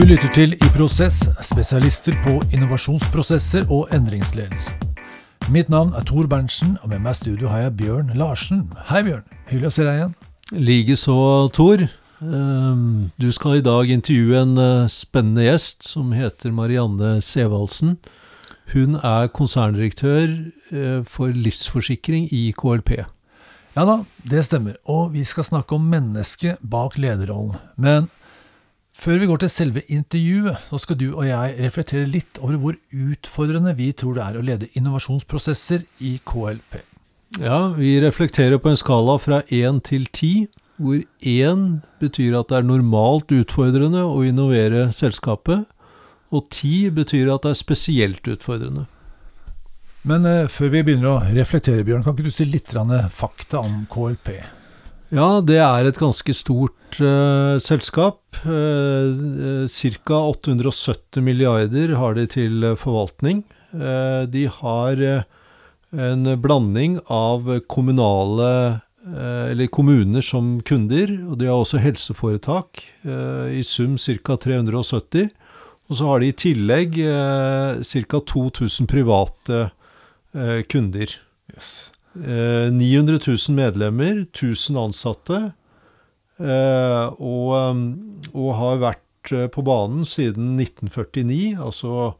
Du lytter til I Prosess, spesialister på innovasjonsprosesser og endringsledelse. Mitt navn er Tor Berntsen, og med meg i studio har jeg Bjørn Larsen. Hei, Bjørn. Hyggelig å se deg igjen. Likeså, Tor. Ehm, Du skal i dag intervjue en eh, spennende gjest som heter Marianne Sevaldsen. Hun er konserndirektør eh, for livsforsikring i KLP. Ja da, det stemmer, og vi skal snakke om mennesket bak lederrollen. Men før vi går til selve intervjuet, så skal du og jeg reflektere litt over hvor utfordrende vi tror det er å lede innovasjonsprosesser i KLP. Ja, vi reflekterer på en skala fra én til ti, hvor én betyr at det er normalt utfordrende å innovere selskapet, og ti betyr at det er spesielt utfordrende. Men eh, før vi begynner å reflektere, Bjørn, kan ikke du si litt grann fakta om KLP? Ja, det er et ganske stort uh, selskap. Uh, Ca. 870 milliarder har de til eh, forvaltning. Uh, de har en blanding av kommunale eller kommuner som kunder, og de har også helseforetak. I sum ca. 370. Og så har de i tillegg ca. 2000 private kunder. Eh, 900 000 medlemmer, 1000 ansatte, eh, og, um, og har vært eh, på banen siden 1949, altså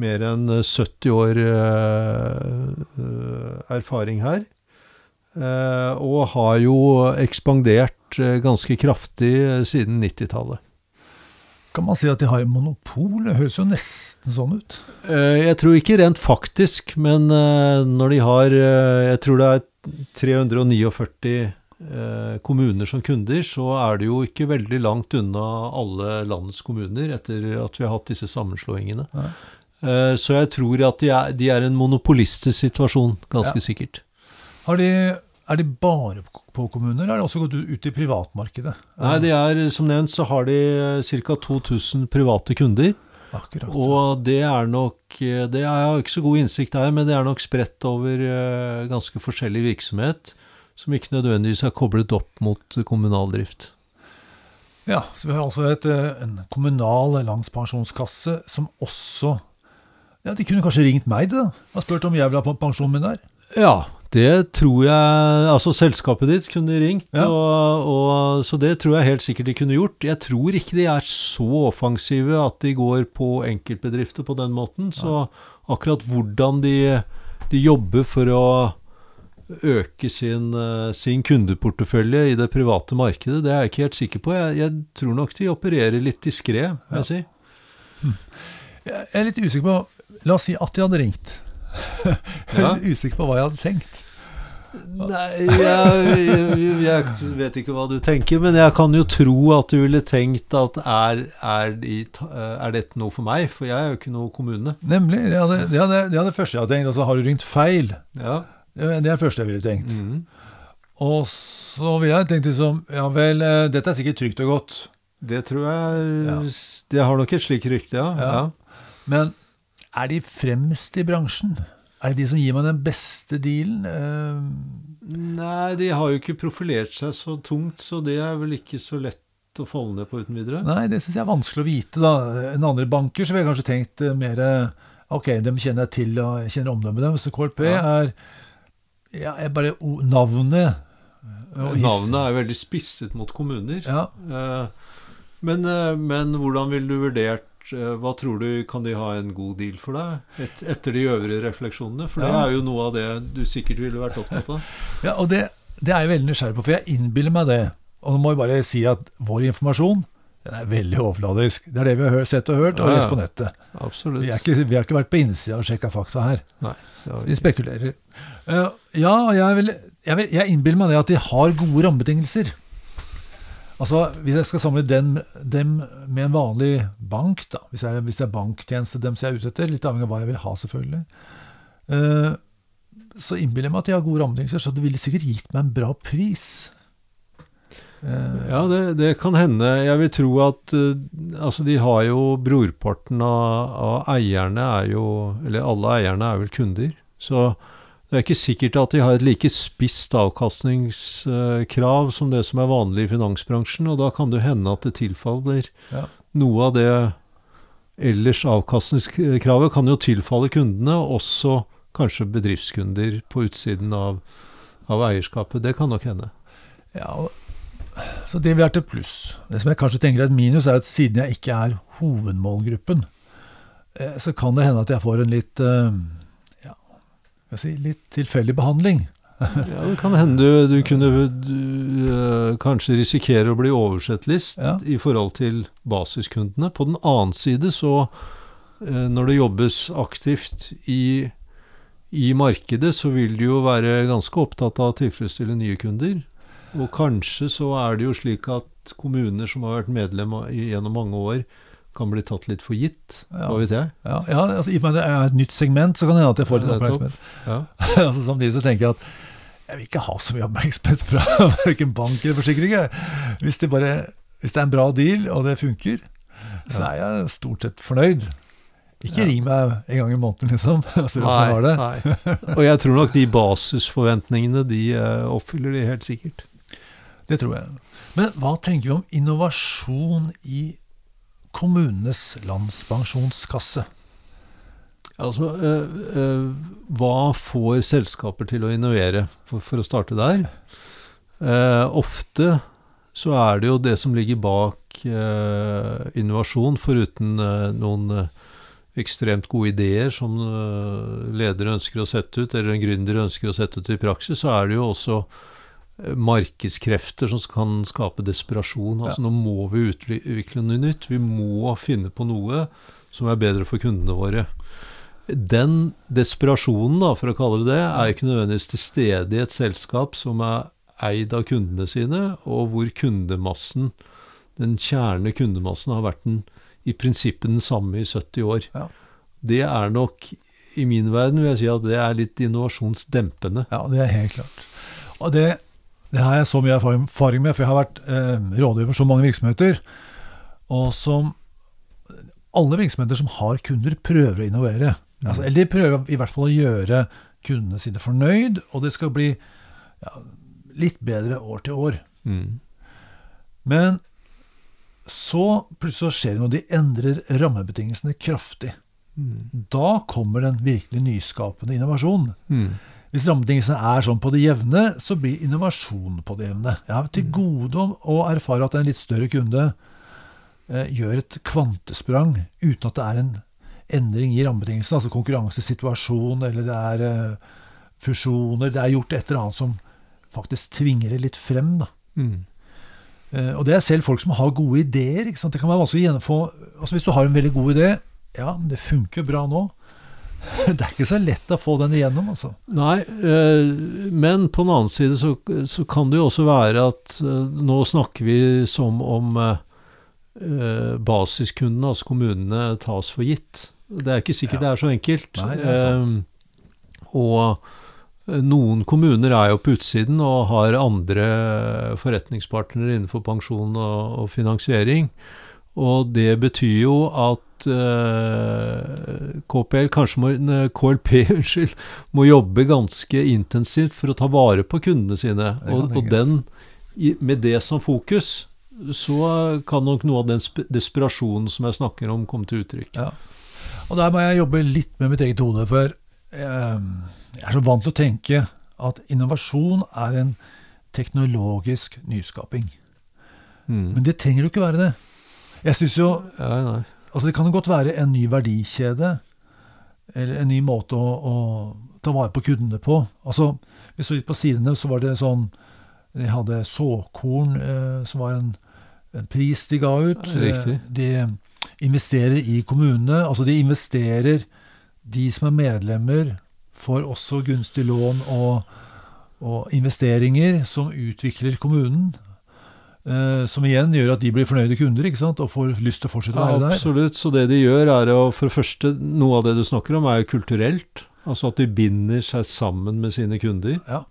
mer enn eh, 70 år eh, eh, erfaring her. Eh, og har jo ekspandert eh, ganske kraftig eh, siden 90-tallet. Kan man si at de har monopol? Det høres jo nesten sånn ut. Eh, Jeg tror ikke rent faktisk, men eh, når de har eh, Jeg tror det er 349 eh, kommuner som kunder, så er det jo ikke veldig langt unna alle landets kommuner etter at vi har hatt disse sammenslåingene. Eh, Så jeg tror at de er, de er en monopolistisk situasjon, ganske Ja. sikkert. Har de, er de bare på kommuner, eller har de også gått ut i privatmarkedet? Nei, de er, som nevnt, så har de ca. 2000 private kunder. Akkurat. Og det er nok eh, det er, Jeg har ikke så god innsikt her, men det er nok spredt over eh, ganske forskjellig virksomhet, som ikke nødvendigvis er koblet opp mot kommunal drift. Ja, så vi har altså et, eh, en kommunal langspensjonskasse som også Ja, De kunne kanskje ringt meg da, og spurt om jeg vil ha pensjonen min der? Ja, det tror jeg Altså, selskapet ditt kunne ringt, Ja. og, og, så det tror jeg helt sikkert de kunne gjort. Jeg tror ikke de er så offensive at de går på enkeltbedrifter på den måten. Så akkurat hvordan de, de jobber for å øke sin, eh, sin kundeportefølje i det private markedet, det er jeg ikke helt sikker på. Jeg, jeg tror nok de opererer litt diskré, må jeg si. Jeg er litt usikker på La oss si at de hadde ringt. Ja. er usikker på hva jeg hadde tenkt. Nei, jeg, jeg, jeg vet ikke hva du tenker, men jeg kan jo tro at du ville tenkt at er, er, er dette noe for meg? For jeg er jo ikke noe kommune. Nemlig. Det er det, hadde, det hadde første jeg har tenkt. Altså, har du ringt feil? Ja. Det er det første jeg ville tenkt. Mm. Og så ville jeg tenkt liksom Ja vel, eh, dette er sikkert trygt og godt. Det tror jeg Ja. Det har nok et slikt rykte, ja. Ja. ja. Men er de fremst i bransjen? Er det de som gir meg den beste dealen? Uh... Nei, de har jo ikke profilert seg så tungt, så det er vel ikke så lett å falle ned på uten videre. Nei, det syns jeg er vanskelig å vite. da. En andre banker så ville jeg kanskje tenkt eh, mer eh, Ok, dem kjenner jeg til, og jeg kjenner omdømmet deres. Så KLP Ja. er ja, er bare navnet. Navnet er veldig spisset mot kommuner. Ja, Men, men hvordan ville du vurdert Hva tror du, kan de ha en god deal for deg et, etter de øvrige refleksjonene? For det er jo noe av det du sikkert ville vært opptatt av. ja og det, det er jeg veldig nysgjerrig på, for jeg innbiller meg det. Og nå må vi bare si at vår informasjon den er veldig overfladisk. Det er det vi har sett og hørt, og Ja, lest på nettet. Absolutt. Vi, ikke, vi har ikke vært på innsida og sjekka fakta her. Nei, Vi spekulerer. Uh, ja, jeg, vil, jeg, vil, jeg innbiller meg det at de har gode rammebetingelser. Altså, Hvis jeg skal samle den, dem med en vanlig bank, da, hvis, jeg, det er banktjeneste dem som jeg er ute etter, litt avhengig av hva jeg vil ha, selvfølgelig, uh, så innbiller jeg meg at de har gode rammebetingelser, så det ville sikkert gitt meg en bra pris. Eh, Ja, det, det kan hende. Jeg vil tro at eh, Altså, de har jo Brorparten av, av eierne er jo Eller alle eierne er vel kunder. Så det er ikke sikkert at de har et like spisst avkastningskrav som det som er vanlig i finansbransjen, og da kan det hende at det tilfaller Ja. noe av det ellers avkastningskravet kan jo tilfalle kundene, også kanskje bedriftskunder på utsiden av, av eierskapet. Det kan nok hende. Ja, så det vil være til pluss. Det som jeg kanskje tenker er et minus, er at siden jeg ikke er hovedmålgruppen, eh, så kan det hende at jeg får en litt eh, ja, skal jeg si, litt tilfeldig behandling. Ja, det kan hende du, du kunne du, øh, kanskje risikere å bli oversett list Ja. i forhold til basiskundene. På den annen side så, øh, når det jobbes aktivt i, i markedet, så vil du jo være ganske opptatt av å tilfredsstille nye kunder. Og kanskje så er det jo slik at kommuner som har vært medlem gjennom mange år, kan bli tatt litt for gitt. Ja. Hva vet jeg? Ja, ja altså, I og med at det er et nytt segment, så kan det hende at jeg får litt oppmerksomhet. Ja. altså, samtidig så tenker jeg at jeg vil ikke ha så mye oppmerksomhet fra verken bank eller forsikring. Hvis det, bare, hvis det er en bra deal, og det funker, så er jeg stort sett fornøyd. Ikke ring meg en gang i måneden, liksom, og spør hvordan jeg har det. nei. Og jeg tror nok de basisforventningene, de øh, oppfyller de helt sikkert. Det tror jeg. Men hva tenker vi om innovasjon i kommunenes landspensjonskasse? Altså, øh, øh, hva får selskaper til å innovere, for, for å starte der? Eh, ofte så er det jo det som ligger bak eh, innovasjon, foruten eh, noen eh, ekstremt gode ideer som ledere ønsker å sette ut, eller en gründer ønsker å sette ut i praksis, så er det jo også markedskrefter som kan skape desperasjon. Altså Nå må vi utvikle noe nytt. Vi må finne på noe som er bedre for kundene våre. Den desperasjonen, da, for å kalle det det, er ikke nødvendigvis til stede i et selskap som er eid av kundene sine, og hvor kundemassen, den kjerne kundemassen, har vært den, i prinsippet den samme i 70 år. Ja. Det er nok, i min verden, vil jeg si at det er litt innovasjonsdempende. Ja, det er helt klart. Og det, det har jeg så mye erfaring, med, for jeg har vært eh, rådgiver for så mange virksomheter. Og som alle virksomheter som har kunder, prøver å innovere. Altså, eller de prøver i hvert fall å gjøre kundene sine fornøyd, og det skal bli ja, litt bedre år til år. Mm. Men så plutselig så skjer det noe. De endrer rammebetingelsene kraftig. Mm. Da kommer den virkelig nyskapende innovasjonen. Mm. Hvis rammebetingelsene er sånn på det jevne, så blir innovasjon på det jevne. Jeg har til gode å erfare at en litt større kunde eh, gjør et kvantesprang uten at det er en endring i rammebetingelsene, altså konkurransesituasjon, eller det er eh, fusjoner, det er gjort et eller annet som faktisk tvinger det litt frem. da. Mm. Eh, og det er selv folk som har gode ideer. ikke sant? Det kan være vanskelig å gjennomfå altså Hvis du har en veldig god idé, ja, det funker bra nå. Det er ikke så lett å få den igjennom, altså. Nei, eh, men på den annen side så, så kan det jo også være at eh, nå snakker vi som om eh, basiskundene, altså kommunene, tas for gitt. Det er ikke sikkert Ja. det er så enkelt. Nei, det er sant. Og noen kommuner er jo på utsiden og har andre forretningspartnere innenfor pensjon og, og finansiering. Og det betyr jo at eh, KPL kanskje må, ne, KLP unnskyld, må jobbe ganske intensivt for å ta vare på kundene sine. Og, og den, med det som fokus, så kan nok noe av den desperasjonen som jeg snakker om, komme til uttrykk. Ja. Og der må jeg jobbe litt med mitt eget hode, for eh, jeg er så vant til å tenke at innovasjon er en teknologisk nyskaping. Mm. Men det trenger jo ikke være det. Jeg synes jo, Nei, nei. Altså Det kan jo godt være en ny verdikjede, eller en ny måte å, å ta vare på kundene på. Altså, Vi så litt på sidene, så var det sånn De hadde såkorn, eh, som var en, en pris de ga ut. Ja. Eh, De investerer i kommunene. Altså de investerer De som er medlemmer, får også gunstig lån og, og investeringer som utvikler kommunen. Eh, som igjen gjør at de blir fornøyde kunder ikke sant? og får lyst til å fortsette å være der. absolutt. Så det de gjør, er å For det første, noe av det du snakker om, er jo kulturelt. Altså at de binder seg sammen med sine kunder. Ja.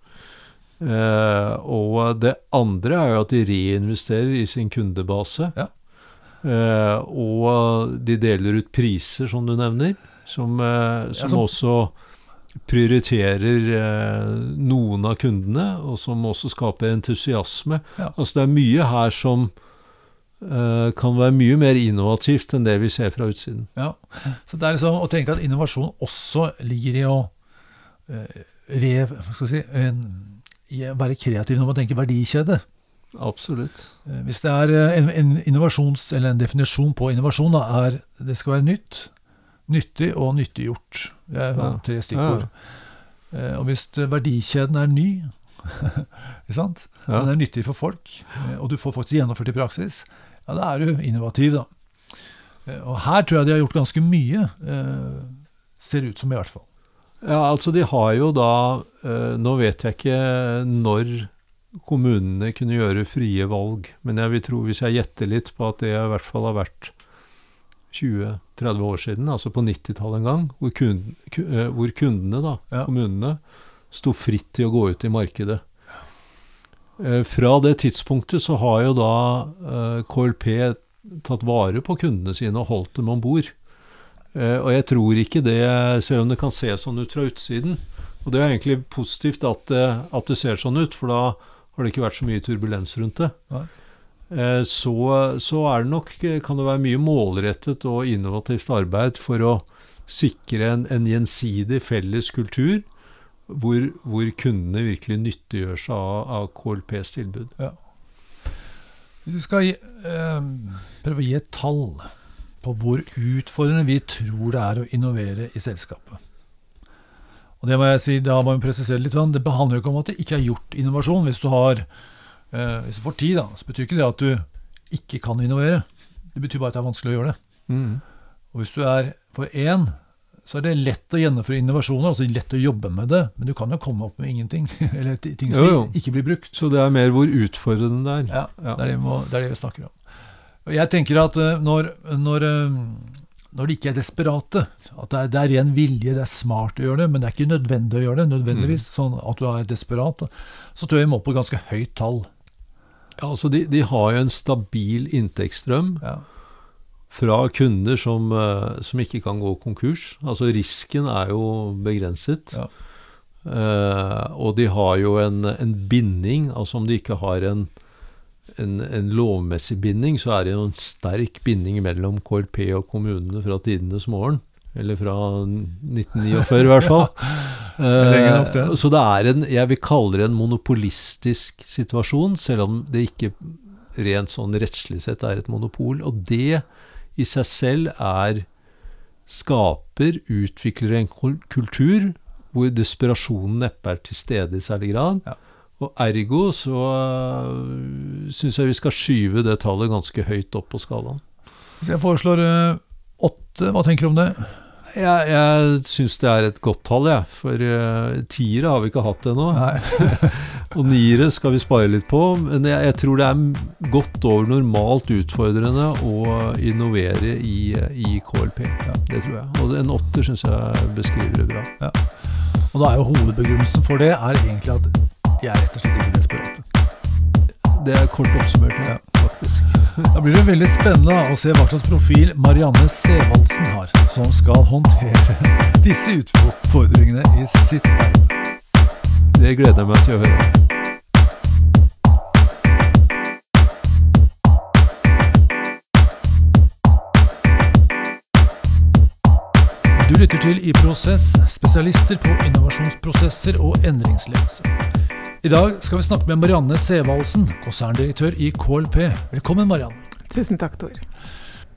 Eh, og det andre er jo at de reinvesterer i sin kundebase. Ja. Eh, og de deler ut priser, som du nevner, som, eh, som som- også prioriterer eh, noen av kundene, og som også skaper entusiasme. Ja. Altså det er mye her som eh, kan være mye mer innovativt enn det vi ser fra utsiden. Ja. Så det er liksom å tenke at innovasjon også ligger i å eh, re, si, en, i være kreativ når man tenker verdikjede. Absolutt. Eh, Hvis det er eh, en, en innovasjons, eller en definisjon på innovasjon, da, er det skal være nytt, nyttig og nyttiggjort. Det er tre stikkord. Eh, Og hvis verdikjeden er ny, den er nyttig for folk, eh, og du får faktisk gjennomført i praksis, ja, da er du innovativ, da. Eh, Og her tror jeg de har gjort ganske mye. Ser ut som, i hvert fall. Ja, altså de har jo da Nå vet jeg ikke når kommunene kunne gjøre frie valg, men jeg vil tro, hvis jeg gjetter litt på at det i hvert fall har vært 20-30 år siden, altså på 90-tallet en gang, hvor, kunden, eh, hvor kundene, da, Ja. kommunene, sto fritt til å gå ut i markedet. Eh, Fra det tidspunktet så har jo da eh, KLP tatt vare på kundene sine og holdt dem om bord. Og jeg tror ikke det, selv om det kan se sånn ut fra utsiden Og det er egentlig positivt at det, at det ser sånn ut, for da har det ikke vært så mye turbulens rundt det. Nei. Eh, Så, så det nok, kan det være mye målrettet og innovativt arbeid for å sikre en, en gjensidig felles kultur, hvor, hvor kundene virkelig nyttiggjør seg av, av KLPs tilbud. Hvis vi skal gi, eh, prøve å gi et tall på hvor utfordrende vi tror det er å innovere i selskapet. Og det må jeg si, Da må vi presisere litt. Det handler jo ikke om at det ikke er gjort innovasjon. Hvis du, har, eh, hvis du får tid, da, så betyr ikke det at du ikke kan innovere. Det betyr bare at det er vanskelig å gjøre det. Og hvis du er for én, så er det lett å gjennomføre innovasjoner, altså lett å jobbe med det, men du kan jo komme opp med ingenting. Eller ting som Jo, jo. ikke blir brukt. Så det er mer hvor utfordrende det er. Ja, Ja. Det, er det, vi må, det er det vi snakker om. Og jeg tenker at eh, når, når, eh, når de ikke er desperate, at det er, det er ren vilje, det er smart å gjøre det, men det er ikke nødvendig å gjøre det, nødvendigvis, sånn at du er desperat, så tror jeg vi må på ganske høyt tall. Ja, altså de, de har jo en stabil inntektsstrøm Ja. fra kunder som, eh, som ikke kan gå konkurs. Altså risken er jo begrenset. Ja. Eh, og de har jo en, en binding, altså om de ikke har en, en, en lovmessig binding, så er det jo en sterk binding mellom KLP og kommunene fra tidenes morgen. Eller fra 1949 i hvert fall. lenge nok det. Eh, så det er en, jeg vil kalle det en monopolistisk situasjon, selv om det ikke rent sånn rettslig sett er et monopol. Og det i seg selv er skaper, utvikler en kultur hvor desperasjonen neppe er til stede i særlig grad. Ja. Og ergo så uh, syns jeg vi skal skyve det tallet ganske høyt opp på skalaen. Så jeg foreslår eh, åtte. Hva tenker du om det? Jeg, jeg syns det er et godt tall, jeg. For uh, tiere har vi ikke hatt ennå. Og niere skal vi spare litt på. Men jeg, jeg tror det er godt over normalt utfordrende å innovere i, i KLP. Det tror jeg. Og en åtter syns jeg beskriver det bra. Og da er jo hovedbegrunnelsen for det er egentlig at de er rett og slett ikke desperate. Det er kort oppsummert, ja, faktisk. Da blir det veldig spennende å se hva slags profil Marianne Sevaldsen har, som skal håndtere disse utfordringene i sitt arbeid. Det gleder jeg meg til å høre. Du lytter til I Prosess, spesialister på innovasjonsprosesser og endringsledelse. I dag skal vi snakke med Marianne Sevaldsen, konserndirektør i KLP. Velkommen, Marianne. Tusen takk, Tor.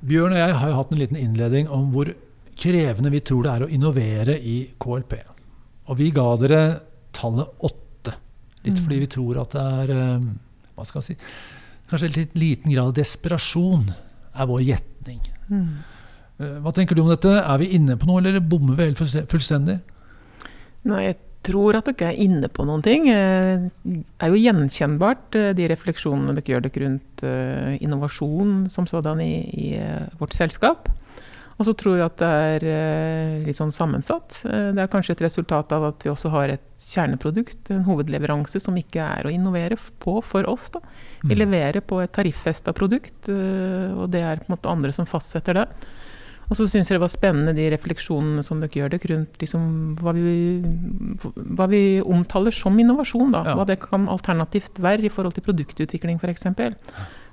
Bjørn og jeg har jo hatt en liten innledning om hvor krevende vi tror det er å innovere i KLP. Og vi ga dere tallet åtte. Litt fordi vi tror at det er eh, hva skal jeg si, kanskje litt liten grad av desperasjon er vår gjetning. Mm. Hva tenker du om dette? Er vi inne på noe, eller bommer vi helt fullstendig? Nei, jeg tror at dere er inne på noen ting. Eh, Det er jo gjenkjennbart, eh, de refleksjonene dere gjør dere rundt eh, innovasjon som sådan i, i eh, vårt selskap. Og så tror jeg at det er eh, litt sånn sammensatt. Eh, Det er kanskje et resultat av at vi også har et kjerneprodukt, en hovedleveranse, som ikke er å innovere på for oss. Da. Vi Mm. leverer på et tariffesta produkt, eh, og det er på en måte andre som fastsetter det. Og så syns jeg det var spennende de refleksjonene som dere gjør dere rundt liksom, hva, vi, hva vi omtaler som innovasjon. Da. Hva det kan alternativt være i forhold til produktutvikling f.eks.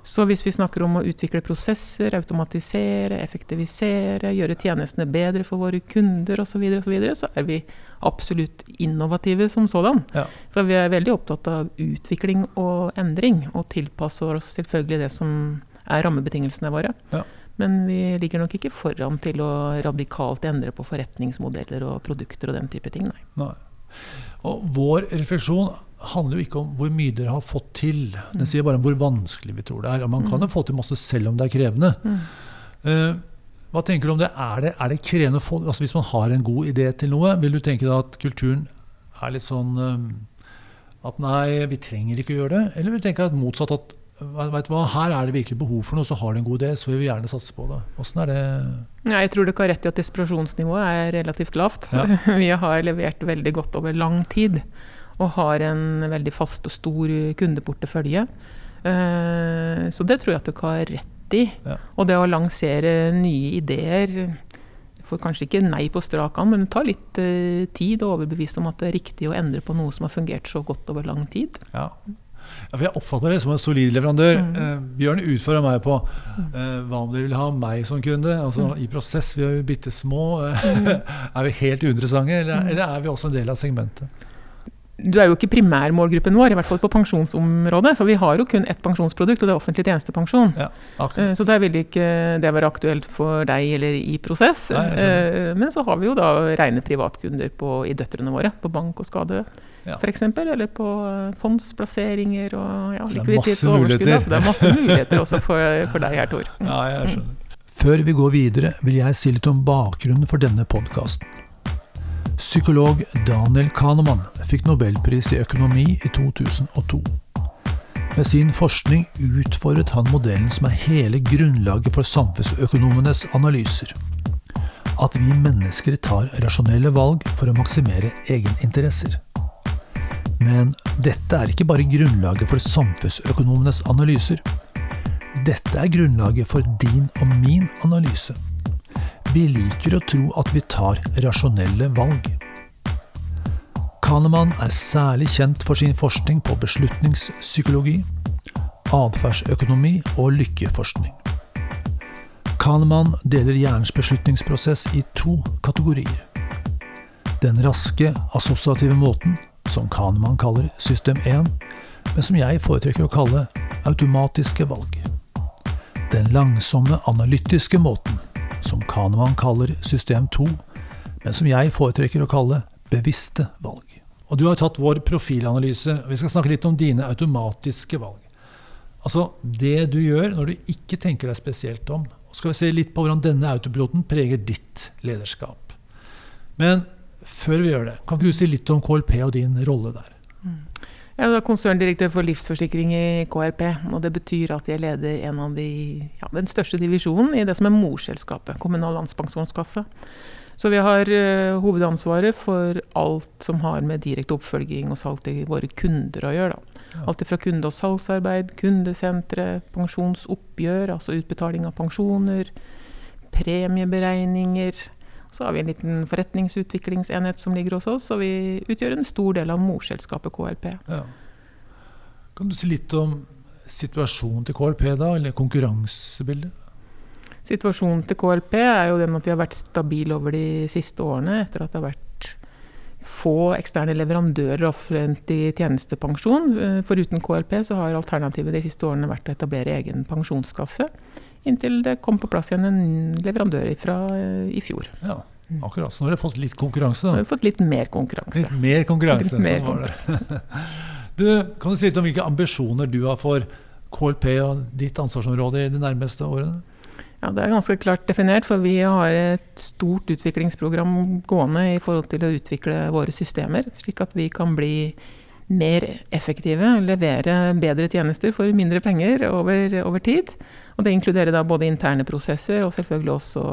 Så hvis vi snakker om å utvikle prosesser, automatisere, effektivisere, gjøre tjenestene bedre for våre kunder osv., så, videre, og så, videre, så er vi absolutt innovative som sådan. Ja. For vi er veldig opptatt av utvikling og endring, og tilpasser oss selvfølgelig det som er rammebetingelsene våre. Ja. Men vi ligger nok ikke foran til å radikalt endre på forretningsmodeller og produkter og den type ting, nei. Nei. Og vår refleksjon handler jo ikke om hvor mye dere har fått til. Den sier bare om hvor vanskelig vi tror det er. Og man kan jo få til masse selv om det er krevende. Eh, hva tenker du om det? Er det, er det krevende å få altså Hvis man har en god idé til noe, vil du tenke deg at kulturen er litt sånn eh, at nei, vi trenger ikke å gjøre det? Eller vil du tenke at motsatt at vet du hva, her er det virkelig behov for noe, så har du en god idé, så vil vi gjerne satse på det. Åssen er det Ja, jeg tror du ikke har rett i at desperasjonsnivået er relativt lavt. Ja. Vi har levert veldig godt over lang tid, og har en veldig fast og stor kundeportefølje. Eh, Så det tror jeg at du ikke har rett i. Ja. Og det å lansere nye ideer får kanskje ikke nei på strak arm, men det tar litt eh, tid å overbevise om at det er riktig å endre på noe som har fungert så godt over lang tid. Ja. Ja, jeg oppfatter det som en solid leverandør. Mm. Eh, Bjørn utfordra meg på eh, hva om dere vil ha meg som kunde. Altså Mm. I prosess, vi er jo bitte små. er vi helt uinteressante, eller, Mm. eller er vi også en del av segmentet? Du er jo ikke primærmålgruppen vår, i hvert fall på pensjonsområdet. For vi har jo kun ett pensjonsprodukt, og det er offentlig tjenestepensjon. Ja, Eh. Så der vil ikke det være aktuelt for deg eller i prosess. Nei. Eh, Men så har vi jo da rene privatkunder på, i døtrene våre, på bank og skade Ja. f.eks. Eller på eh, fondsplasseringer og ja, likviditet og overskudd. Altså, det er masse muligheter også for, for deg her, Tor. Mm. Ja, jeg skjønner. Før vi går videre, vil jeg si litt om bakgrunnen for denne podkasten. Psykolog Daniel Kahneman fikk nobelpris i økonomi i 2002. Med sin forskning utfordret han modellen som er hele grunnlaget for samfunnsøkonomenes analyser. At vi mennesker tar rasjonelle valg for å maksimere egeninteresser. Men dette er ikke bare grunnlaget for samfunnsøkonomenes analyser. Dette er grunnlaget for din og min analyse. Vi liker å tro at vi tar rasjonelle valg. Kahneman er særlig kjent for sin forskning på beslutningspsykologi, atferdsøkonomi og lykkeforskning. Kahneman deler hjernens beslutningsprosess i to kategorier. Den raske, assosiative måten, som Kahneman kaller system 1, men som jeg foretrekker å kalle automatiske valg. Den langsomme, analytiske måten, som Kahneman kaller system 2, men som jeg foretrekker å kalle bevisste valg. Og du har tatt vår profilanalyse, og vi skal snakke litt om dine automatiske valg. Altså det du gjør når du ikke tenker deg spesielt om. Og skal vi se litt på hvordan denne autopiloten preger ditt lederskap. Men før vi gjør det, kan ikke du si litt om KLP og din rolle der? Jeg er konserndirektør for livsforsikring i KRP. og Det betyr at jeg leder en av de, ja, den største divisjonen i det som er morselskapet, Kommunal landspensjonskasse. Så vi har uh, hovedansvaret for alt som har med direkte oppfølging og salg til våre kunder å gjøre. Ja. Alt fra kunde- og salgsarbeid, kundesentre, pensjonsoppgjør, altså utbetaling av pensjoner, premieberegninger. Så har vi en liten forretningsutviklingsenhet som ligger hos oss, og vi utgjør en stor del av morselskapet KLP. Ja. Kan du si litt om situasjonen til KLP, da, eller konkurransebildet? Situasjonen til KLP er jo den at vi har vært stabile over de siste årene, etter at det har vært få eksterne leverandører av offentlig tjenestepensjon. Eh, Foruten KLP så har alternativet de siste årene vært å etablere egen pensjonskasse, inntil det kom på plass igjen en leverandør fra eh, i fjor. Ja, akkurat. Så nå har dere fått litt konkurranse, Nå da. har vi fått litt mer konkurranse. Litt mer konkurranse. Litt mer sånn var det. Du, kan du si litt om hvilke ambisjoner du har for KLP og ditt ansvarsområde i de nærmeste årene? Ja, Det er ganske klart definert, for vi har et stort utviklingsprogram gående i forhold til å utvikle våre systemer, slik at vi kan bli mer effektive, levere bedre tjenester for mindre penger over, over tid. Og Det inkluderer da både interne prosesser og selvfølgelig også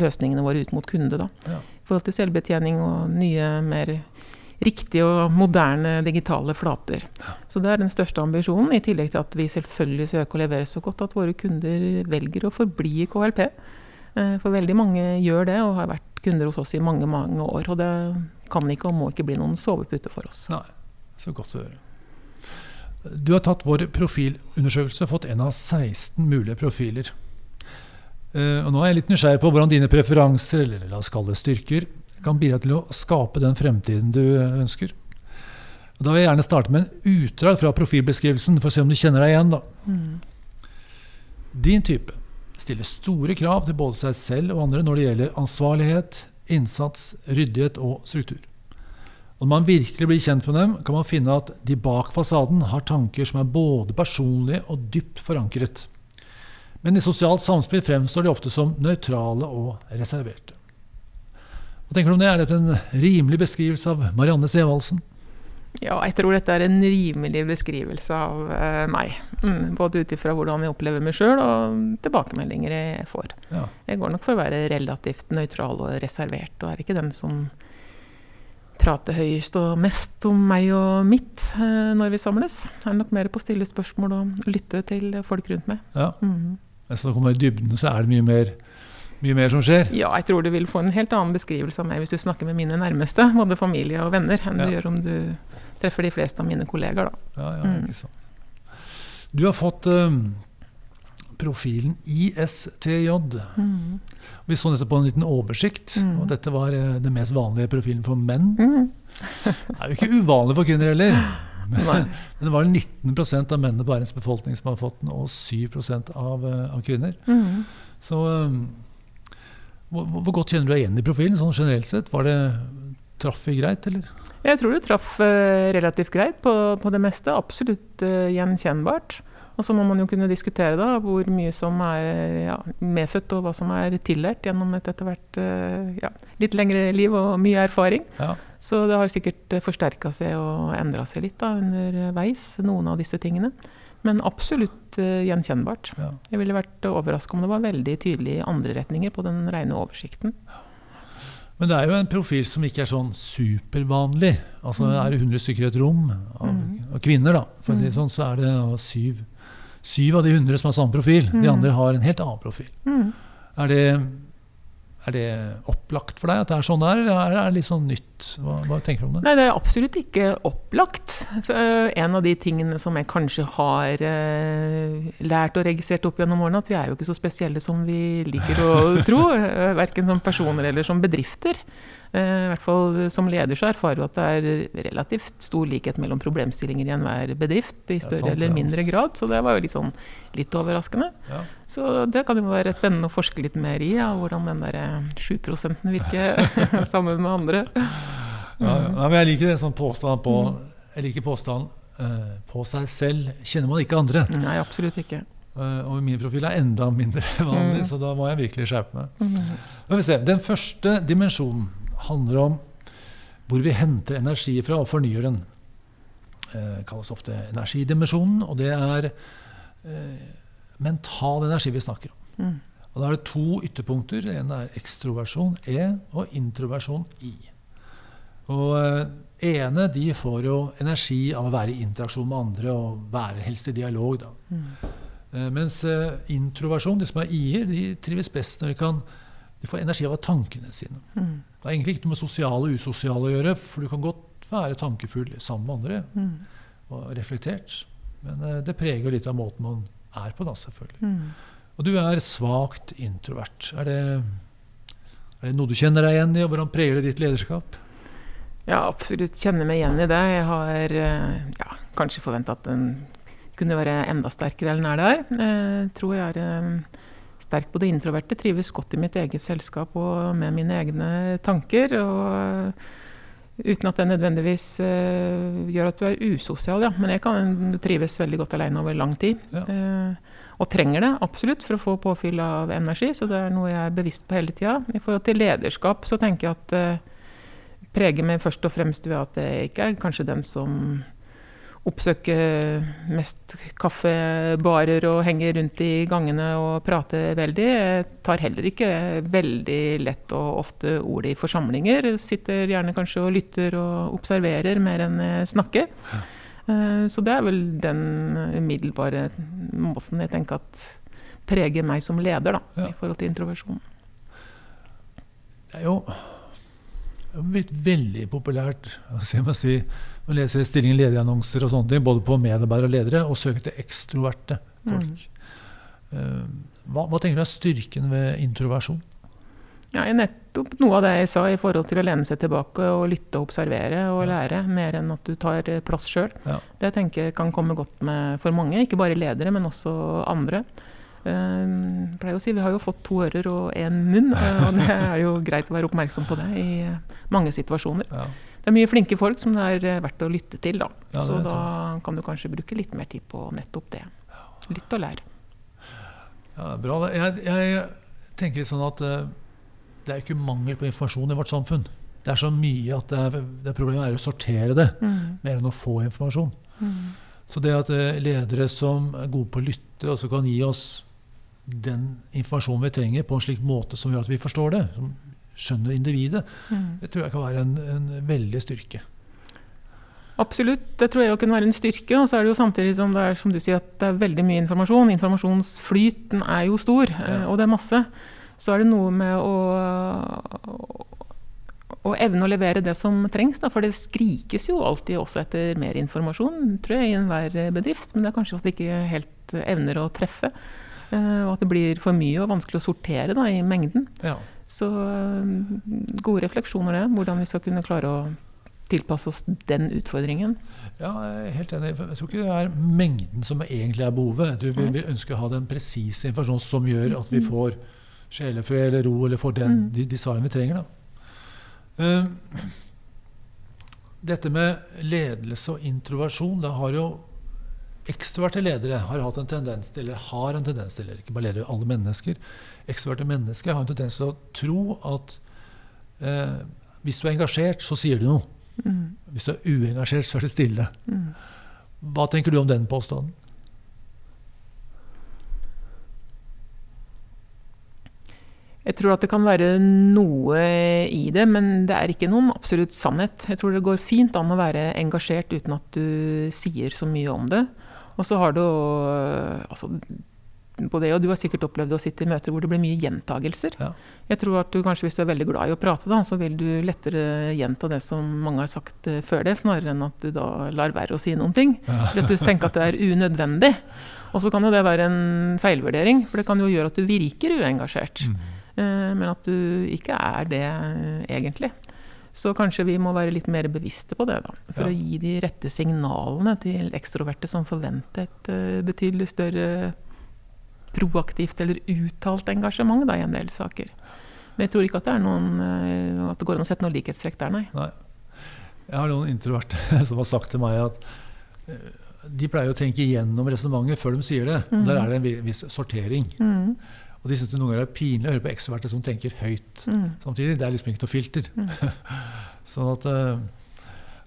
løsningene våre ut mot kunde. da. Ja. I forhold til selvbetjening og nye, mer riktige og moderne digitale flater. Så det er den største ambisjonen, i tillegg til at vi selvfølgelig søker å levere så godt at våre kunder velger å forbli i KLP. Eh, For veldig mange gjør det, og har vært kunder hos oss i mange, mange år. Og det kan ikke og må ikke bli noen sovepute for oss. Nei, så godt å høre. Du har tatt vår profilundersøkelse og fått en av 16 mulige profiler. Eh, og nå er jeg litt nysgjerrig på hvordan dine preferanser, eller la oss kalle det styrker, kan bidra til å skape den fremtiden du ønsker. Og da vil jeg gjerne starte med en utdrag fra profilbeskrivelsen, for å se om du kjenner deg igjen. da. Din type stiller store krav til både seg selv og andre når det gjelder ansvarlighet, innsats, ryddighet og struktur. Og når man virkelig blir kjent med dem, kan man finne at de bak fasaden har tanker som er både personlige og dypt forankret. Men i sosialt samspill fremstår de ofte som nøytrale og reserverte. Hva tenker du om det? Er dette en rimelig beskrivelse av Marianne Sevaldsen? Ja, jeg tror dette er en rimelig beskrivelse av eh, meg. Mm, både ut ifra hvordan jeg opplever meg sjøl, og tilbakemeldinger jeg får. Ja. Jeg går nok for å være relativt nøytral og reservert, og er ikke den som prater høyest og mest om meg og mitt eh, når vi samles. Det er nok mer på å stille spørsmål og lytte til folk rundt meg. ja. Mm. Mens når du kommer i dybden, så er det mye mer, mye mer som skjer. Ja, jeg tror du vil få en helt annen beskrivelse av meg hvis du snakker med mine nærmeste, både familie og venner, enn Ja. du gjør om du treffer de fleste av mine kollegaer, da. Ja, ja, Mm. ikke sant. Du har fått um, profilen ISTJ. Vi så nettopp på en liten oversikt, Mm. og dette var eh, den mest vanlige profilen for menn. Mm. Det er jo ikke uvanlig for kvinner heller. Men, men det var 19% av mennene på verdens befolkning som har fått den, og 7 av, eh, av kvinner. Mm. Så um, hvor, hvor godt kjenner du deg igjen i profilen, sånn generelt sett? Var det Traff vi greit, eller? Jeg tror du traff eh, relativt greit på, på det meste. Absolutt uh, gjenkjennbart. Og så må man jo kunne diskutere da, hvor mye som er eh, ja, medfødt, og hva som er tillært gjennom et etter hvert eh, ja, litt lengre liv og mye erfaring. Ja. Så det har sikkert forsterka seg og endra seg litt da, underveis, noen av disse tingene. Men absolutt uh, gjenkjennbart. Jeg ville vært overraska om det var veldig tydelig i andre retninger på den rene oversikten. Men det er jo en profil som ikke er sånn supervanlig. Altså Mm. Er det 100 stykker i et rom av, Mm. av kvinner, da, for å si det Mm. sånn, så er det syv, syv av de 100 som har samme profil. De Mm. andre har en helt annen profil. Mm. Er det, er det opplagt for deg at det er sånn det er, eller er det litt sånn nytt? Hva, hva tenker du om det? Nei, det er absolutt ikke opplagt. Eh, En av de tingene som jeg kanskje har eh, lært og registrert opp gjennom årene, at vi er jo ikke så spesielle som vi liker å tro. eh, Verken som personer eller som bedrifter. Eh, I hvert fall som leder så erfarer du at det er relativt stor likhet mellom problemstillinger i enhver bedrift, i større sant, eller mindre grad. Så det var jo litt sånn litt overraskende. Ja. Så det kan jo være spennende å forske litt mer i, ja, hvordan den der eh, 7 virker sammen med andre. Ja, ja. Men jeg liker det sånn påstand på Jeg liker påstand eh, på seg selv kjenner man ikke andre. Nei, absolutt ikke. Eh, og min profil er enda mindre vanlig, Mm. så da må jeg virkelig skjerpe meg. Mm. Men vi ser, Den første dimensjonen handler om hvor vi henter energi fra og fornyer den. Det kalles ofte energidimensjonen, og det er eh, mental energi vi snakker om. Mm. Og Da er det to ytterpunkter. Det ene er ekstroversjon E og introversjon I. Og eh, ene de får jo energi av å være i interaksjon med andre og være helst i dialog. da. Mm. Eh, Mens eh, introversjon, de som er i-er, de trives best når de kan de får energi av tankene sine. Mm. Det har egentlig ikke noe med sosiale og usosiale å gjøre, for du kan godt være tankefull sammen med andre Mm. og reflektert. Men eh, det preger litt av måten man er på, da, selvfølgelig. Mm. Og du er svakt introvert. Er det, er det noe du kjenner deg igjen i, og hvordan preger det ditt lederskap? Ja, absolutt kjenner meg igjen i det. Jeg har eh, ja, kanskje forventa at den kunne være enda sterkere eller er der. Jeg tror jeg er eh, sterk på det introverte. Trives godt i mitt eget selskap og med mine egne tanker. og Uten at det nødvendigvis eh, gjør at du er usosial, ja. Men jeg kan trives veldig godt alene over lang tid. Ja. Eh, og trenger det absolutt for å få påfyll av energi, så det er noe jeg er bevisst på hele tida. I forhold til lederskap så tenker jeg at eh, preger meg først og fremst ved at jeg ikke er kanskje den som oppsøker mest kaffebarer og henge rundt i gangene og prate veldig. Jeg tar heller ikke veldig lett og ofte ordet i forsamlinger. Sitter gjerne kanskje og lytter og observerer mer enn jeg snakker. Ja. Så det er vel den umiddelbare måten jeg tenker at preger meg som leder, da, Ja. i forhold til introversjon. Det er jo blitt veldig populært skal man si, å lese stillingen ledige-annonser og sånne ting, både på medarbeidere og ledere, og søke til ekstroverte folk. Mm. Hva, hva, tenker du er styrken ved introversjon? Ja, nettopp noe av det jeg sa i forhold til å lene seg tilbake og lytte og observere og ja. lære, mer enn at du tar plass sjøl. Ja. Det tenker jeg kan komme godt med for mange, ikke bare ledere, men også andre. Uh, pleier å si, Vi har jo fått to ører og én munn, eh, og det er jo greit å være oppmerksom på det i mange situasjoner. Ja. Det er mye flinke folk som det er eh, verdt å lytte til, da. Ja, Så da kan du kanskje bruke litt mer tid på nettopp det. Lytt og lær. Ja, bra. Jeg, jeg tenker sånn at uh, det er ikke mangel på informasjon i vårt samfunn. Det er så mye at det, er, det problemet er å sortere det, mm. mer enn å få informasjon. Mm. Så det at uh, ledere som er gode på å lytte, og som kan gi oss den informasjonen vi trenger, på en slik måte som gjør at vi forstår det, som skjønner individet, mm. det tror jeg kan være en, en, veldig styrke. Absolutt, det tror jeg kan være en styrke. Og så er det jo samtidig som det er som du sier, at det er veldig mye informasjon. Informasjonsflyten er jo stor, ja. Eh, og det er masse. Så er det noe med å, å evne å levere det som trengs. Da, for det skrikes jo alltid også etter mer informasjon, tror jeg, i enhver bedrift. Men det er kanskje at vi ikke helt evner å treffe. Eh, og at det blir for mye og vanskelig å sortere da, i mengden. Ja. Så eh, gode refleksjoner, det. Hvordan vi skal kunne klare å tilpasse oss den utfordringen. Ja, jeg er helt enig. Jeg tror ikke det er mengden som egentlig er behovet. Jeg tror vi, vi ønsker å ha den presise informasjonen som gjør at vi mm. får sjelefred eller ro, eller får den, mm. de, de svarene vi trenger. Da. Uh, dette med ledelse og introversjon, det har jo Ekstroverte ledere har hatt en tendens til, eller har en tendens til, eller ikke bare ledere, alle mennesker Ekstroverte mennesker har en tendens til å tro at eh, hvis du er engasjert, så sier du noe. Mm. Hvis du er uengasjert, så er det stille. Mm. Hva tenker du om den påstanden? Jeg tror at det kan være noe i det, men det er ikke noen absolutt sannhet. Jeg tror det går fint an å være engasjert uten at du sier så mye om det. Og så har du altså, på det, og Du har sikkert opplevd å sitte i møter hvor det blir mye gjentagelser. Ja. Jeg tror at du kanskje Hvis du er veldig glad i å prate, da, så vil du lettere gjenta det som mange har sagt uh, før det, snarere enn at du da lar være å si noen ting. Ja. For at du tenker at det er unødvendig. Og så kan jo det være en feilvurdering, for det kan jo gjøre at du virker uengasjert. Mm. Uh, men at du ikke er det egentlig. Så kanskje vi må være litt mer bevisste på det, da, for ja. å gi de rette signalene til ekstroverte som forventer et uh, betydelig større proaktivt eller uttalt engasjement da, i en del saker. Men jeg tror ikke at det, er noen, uh, at det går an å sette noen likhetstrekk der, nei. nei. Jeg har noen introverte som har sagt til meg at uh, de pleier å tenke igjennom resonnementet før de sier det. Mm. Der er det en viss sortering. Mm. Og de syns det noen ganger er pinlig å høre på ekstroverte som tenker høyt mm. samtidig. Det er liksom ikke noe filter. Mm. sånn at uh,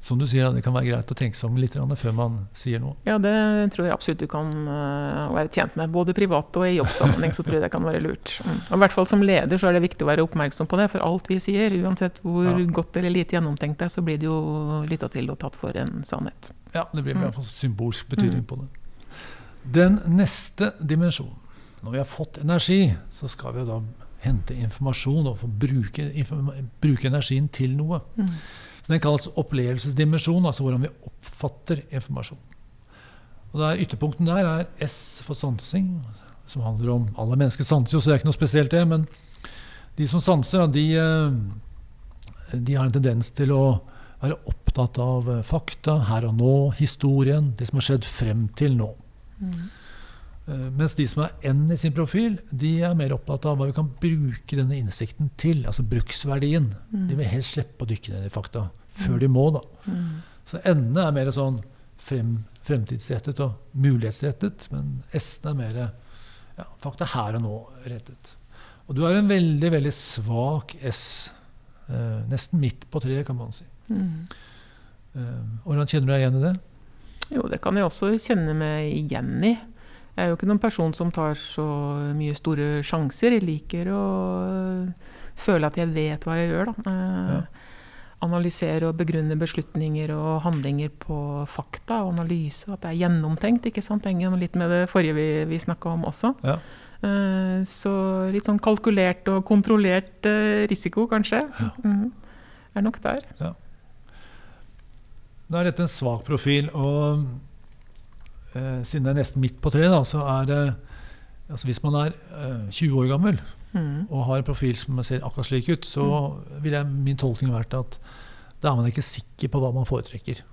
som du sier, det kan være greit å tenke seg om litt før man sier noe. Ja, det tror jeg absolutt du kan uh, være tjent med. Både privat og i jobbsammenheng så tror jeg det kan være lurt. Mm. Og i hvert fall som leder så er det viktig å være oppmerksom på det. For alt vi sier, uansett hvor ja. godt eller lite gjennomtenkt det er, så blir det jo lytta til og tatt for en sannhet. Ja, det blir i hvert fall symbolsk betydning mm. på det. Den neste dimensjonen når vi har fått energi, så skal vi da hente informasjon og bruke, bruke, energien til noe. Mm. Så Den kalles opplevelsesdimensjon, altså hvordan vi oppfatter informasjon. Og der, Ytterpunkten der er S for sansing, som handler om Alle mennesker sanser jo, så det er ikke noe spesielt, det. Men de som sanser, de, eh, de har en tendens til å være opptatt av fakta, her og nå, historien, det som har skjedd frem til nå. Mm. Eh, mens de som har N i sin profil, de er mer opptatt av hva vi kan bruke denne innsikten til. Altså bruksverdien. Mm. De vil helst slippe å dykke ned i fakta før de må. da. Mm. Så N-ene er mer sånn frem, fremtidsrettet og mulighetsrettet, men S-ene er mer ja, fakta her og nå-rettet. Og du har en veldig, veldig svak S. Eh, nesten midt på treet, kan man si. Mm. Eh, hvordan kjenner du deg igjen i det? Jo, det kan jeg også kjenne meg igjen i. Jeg er jo ikke noen person som tar så mye store sjanser. Jeg liker å føle at jeg vet hva jeg gjør. Da. Ja. Analysere og begrunne beslutninger og handlinger på fakta og analyse. At det er gjennomtenkt. ikke sant? Det henger litt med det forrige vi, vi snakka om også. Ja. Eh, så litt sånn kalkulert og kontrollert eh, risiko, kanskje. Ja. Mm. er nok der. Nå er dette en svak profil, og eh, siden det er nesten midt på treet, da, så er det altså Hvis man er eh, 20 år gammel Mm. og har en profil som ser akkurat slik ut, så ville min tolkning vært at da er man ikke sikker på hva man foretrekker.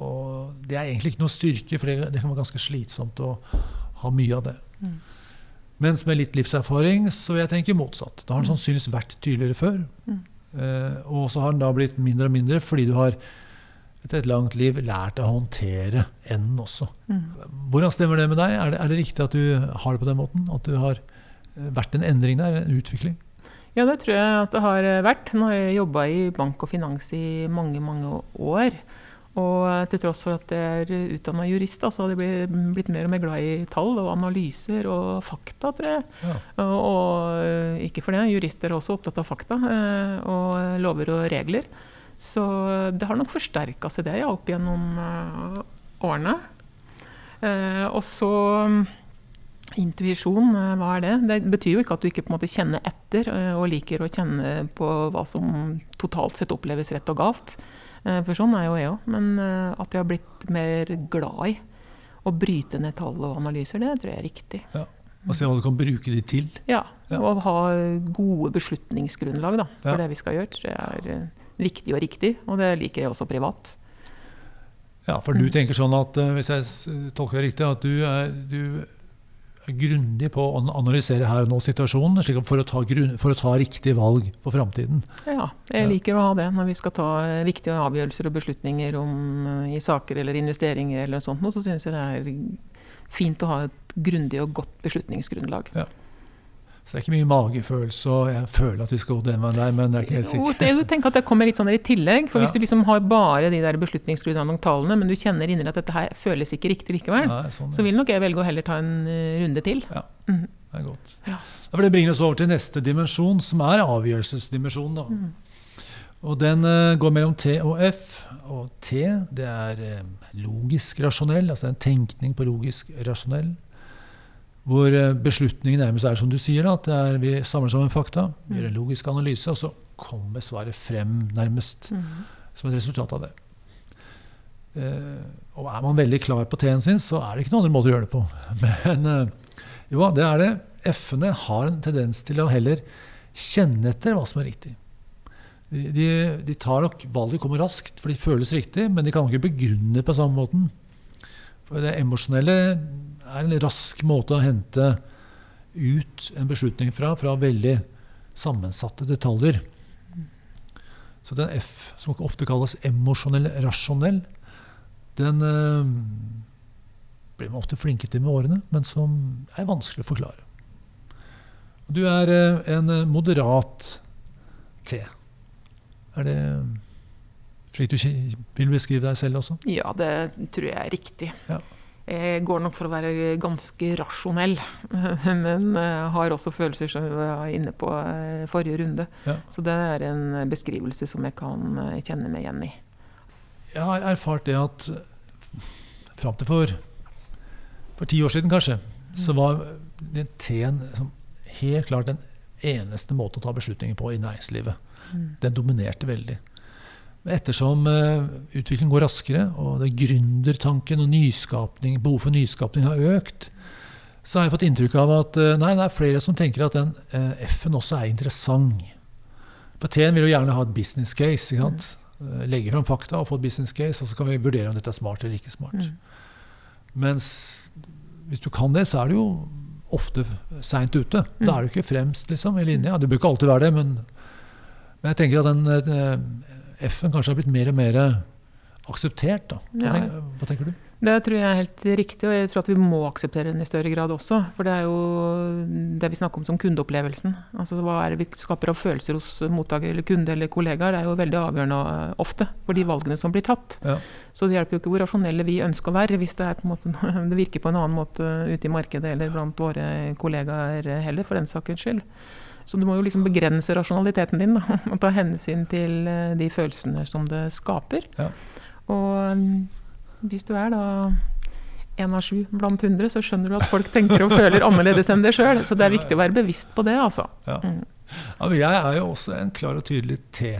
Og det er egentlig ikke noe styrke, for det, det kan være ganske slitsomt å ha mye av det. Mm. Mens med litt livserfaring så vil jeg tenke motsatt. Da har den sannsynligvis vært tydeligere før. Mm. Eh, og så har den da blitt mindre og mindre fordi du har etter et langt liv lært å håndtere enden også. Mm. Hvordan stemmer det med deg? Er det, er det riktig at du har det på den måten? At du har eh, vært en endring der, en utvikling? Ja, det tror jeg at det har vært. Nå har jeg jobba i bank og finans i mange, mange år. Og til tross for at jeg er utdanna jurist, så har jeg blitt- mer og mer glad i tall og analyser og fakta, tror jeg. Ja. Og, og eh, ikke for det, jurister er også opptatt av fakta eh, og lover og regler. Så det har nok forsterka seg det ja, opp gjennom eh, årene. Eh, og så mm, Intuisjon, eh, hva er det? Det betyr jo ikke at du ikke på en måte kjenner etter eh, og liker å kjenne på hva som totalt sett oppleves rett og galt. For sånn er jo jeg òg. Men at jeg har blitt mer glad i å bryte ned tall og analyser, det tror jeg er riktig. Og se hva du kan bruke de til. Ja, Ja. og ha gode beslutningsgrunnlag da, for Ja. det vi skal gjøre, tror jeg er viktig og riktig. Og det liker jeg også privat. Ja, For du tenker sånn at, eh, hvis jeg tolker det riktig, at du er, du er grundig på å analysere her og nå-situasjonen slik at for, å ta grunn- for å ta riktig valg for framtiden. Ja, jeg Ja. liker å ha det når vi skal ta eh, viktige avgjørelser og beslutninger om, eh, i saker eller investeringer eller sånt noe, så syns jeg det er fint å ha et grundig og godt beslutningsgrunnlag. Så det er ikke mye magefølelse, og jeg føler at vi skal gå den veien der, men det er ikke helt sikkert. jeg tenker at det kommer litt sånn i tillegg. For Ja. hvis du liksom har bare de der beslutningsgrunnlagene men du kjenner inni at dette her føles ikke riktig likevel, Nei, sånn, så vil nok jeg velge å heller ta en eh, runde til. Ja. Mhm. Det er godt. Ja. Ja, for det bringer oss over til neste dimensjon, som er avgjørelsesdimensjonen. Mm. Og den uh, går mellom T og F. Og T, det er eh, logisk rasjonell, altså en tenkning på logisk rasjonell. Hvor eh, beslutningen nærmest er som du sier, at det er, vi samler sammen fakta, gjør en logisk analyse, og så kommer svaret frem nærmest Mm. som et resultat av det. Eh, og er man veldig klar på T-en sin, så er det ikke noen andre måter å gjøre det på. Men eh, jo, det er det. F-ene har en tendens til å heller kjenne etter hva som er riktig. De, de, de tar nok valget kommer raskt, for de føles riktig, men de kan ikke begrunne på samme måten. For det emosjonelle er en rask måte å hente ut en beslutning fra, fra veldig sammensatte detaljer. Så den F, som ofte kalles emosjonell rasjonell, den eh, blir man ofte flinke til med årene, men som er vanskelig å forklare. Du er eh, en moderat T. Er det slik du vil beskrive deg selv også? Ja, det tror jeg er riktig. Ja. Jeg går nok for å være ganske rasjonell, men eh, har også følelser som vi var inne på eh, forrige runde. Ja. Så det er en beskrivelse som jeg kan eh, kjenne meg igjen i. Jeg har erfart det at fram til for, for ti år siden, kanskje, så var den T-en helt klart den eneste måten å ta beslutninger på i næringslivet. Den dominerte veldig. Ettersom eh, utviklingen går raskere, og det gründertanken og nyskapning, behov for nyskapning har økt, så har jeg fått inntrykk av at eh, nei, det er flere som tenker at den eh, F-en også er interessant. For T-en vil jo gjerne ha et business case. ikke sant? Legge fram fakta og få et business case, og så kan vi vurdere om dette er smart eller ikke smart. Mm. Mens hvis du kan det, så er du jo ofte seint ute. Da er du ikke fremst liksom, i linja. Det bør ikke alltid være det, men, men jeg tenker at den F-en kanskje har blitt mer og mer akseptert. Da. Hva, tenker, hva tenker du? Det tror jeg er helt riktig, og jeg tror at vi må akseptere den i større grad også. For det er jo det vi snakker om som kundeopplevelsen. Altså Hva er det vi skaper av følelser hos mottaker eller kunde eller kollegaer, det er jo veldig avgjørende eh, ofte for de valgene som blir tatt. Ja. Så det hjelper jo ikke hvor rasjonelle vi ønsker å være, hvis det, på en måte, det virker på en annen måte ute i markedet eller blant våre kollegaer heller, for den sakens skyld. Så du må jo liksom begrense rasjonaliteten din da, og ta hensyn til eh, de følelsene som det skaper. Ja. Og mm, hvis du er da én av sju blant hundre, så skjønner du at folk tenker og føler annerledes enn det sjøl. Så det er viktig å være bevisst på det, altså. Ja. Mm. Ja, jeg er jo også en klar og tydelig T.